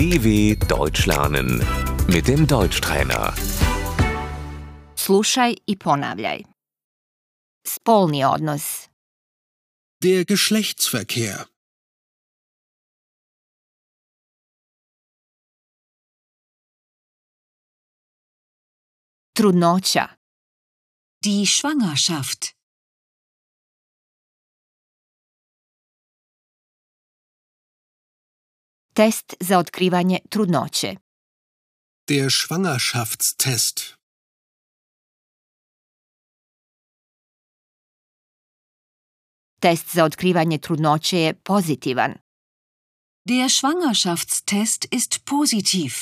DW Deutsch lernen mit dem Deutschtrainer. Slušaj i ponavljaj. Spolni odnos, Der Geschlechtsverkehr. trudnoća, Die Schwangerschaft. Test za otkrivanje trudnoće, Der Schwangerschaftstest. test za otkrivanje trudnoće je pozitivan. Der Schwangerschaftstest ist positiv.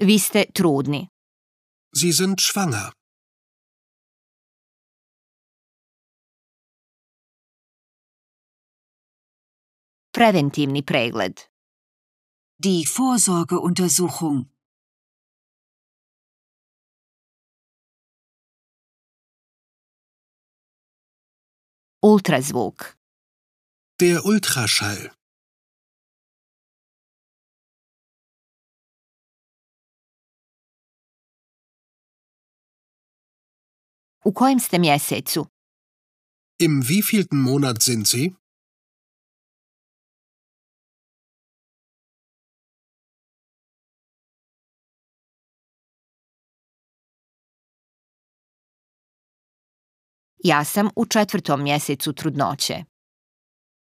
Vi ste trudni. Sie sind schwanger. Preventivni pregled, Die Vorsorgeuntersuchung. ultrazvuk, Der Ultraschall. U kojem ste mjesecu, Im wievielten Monat sind Sie? ja sam u četvrtom mjesecu trudnoće.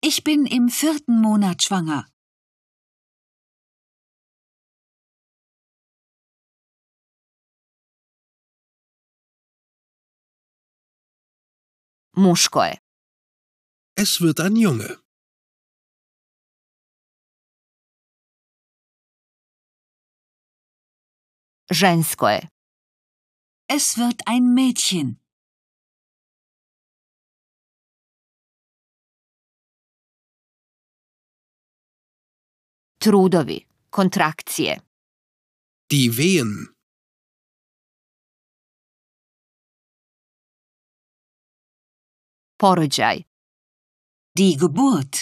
Ich bin im vierten Monat schwanger. Je, Es wird ein Junge. je, Es wird ein Mädchen. trudovi, kontrakcije, Die Wehen. Porođaj, Die Geburt.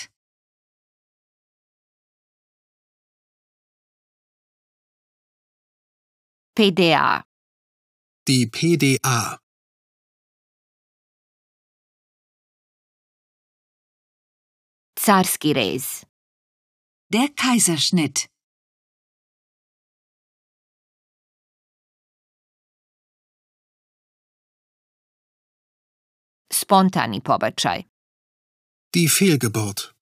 PDA, Die PDA. carski rez, Der Kaiserschnitt. Spontani pobačaj, Die Fehlgeburt.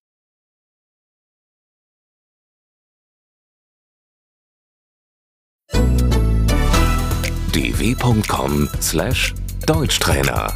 dw.com/deutschtrainer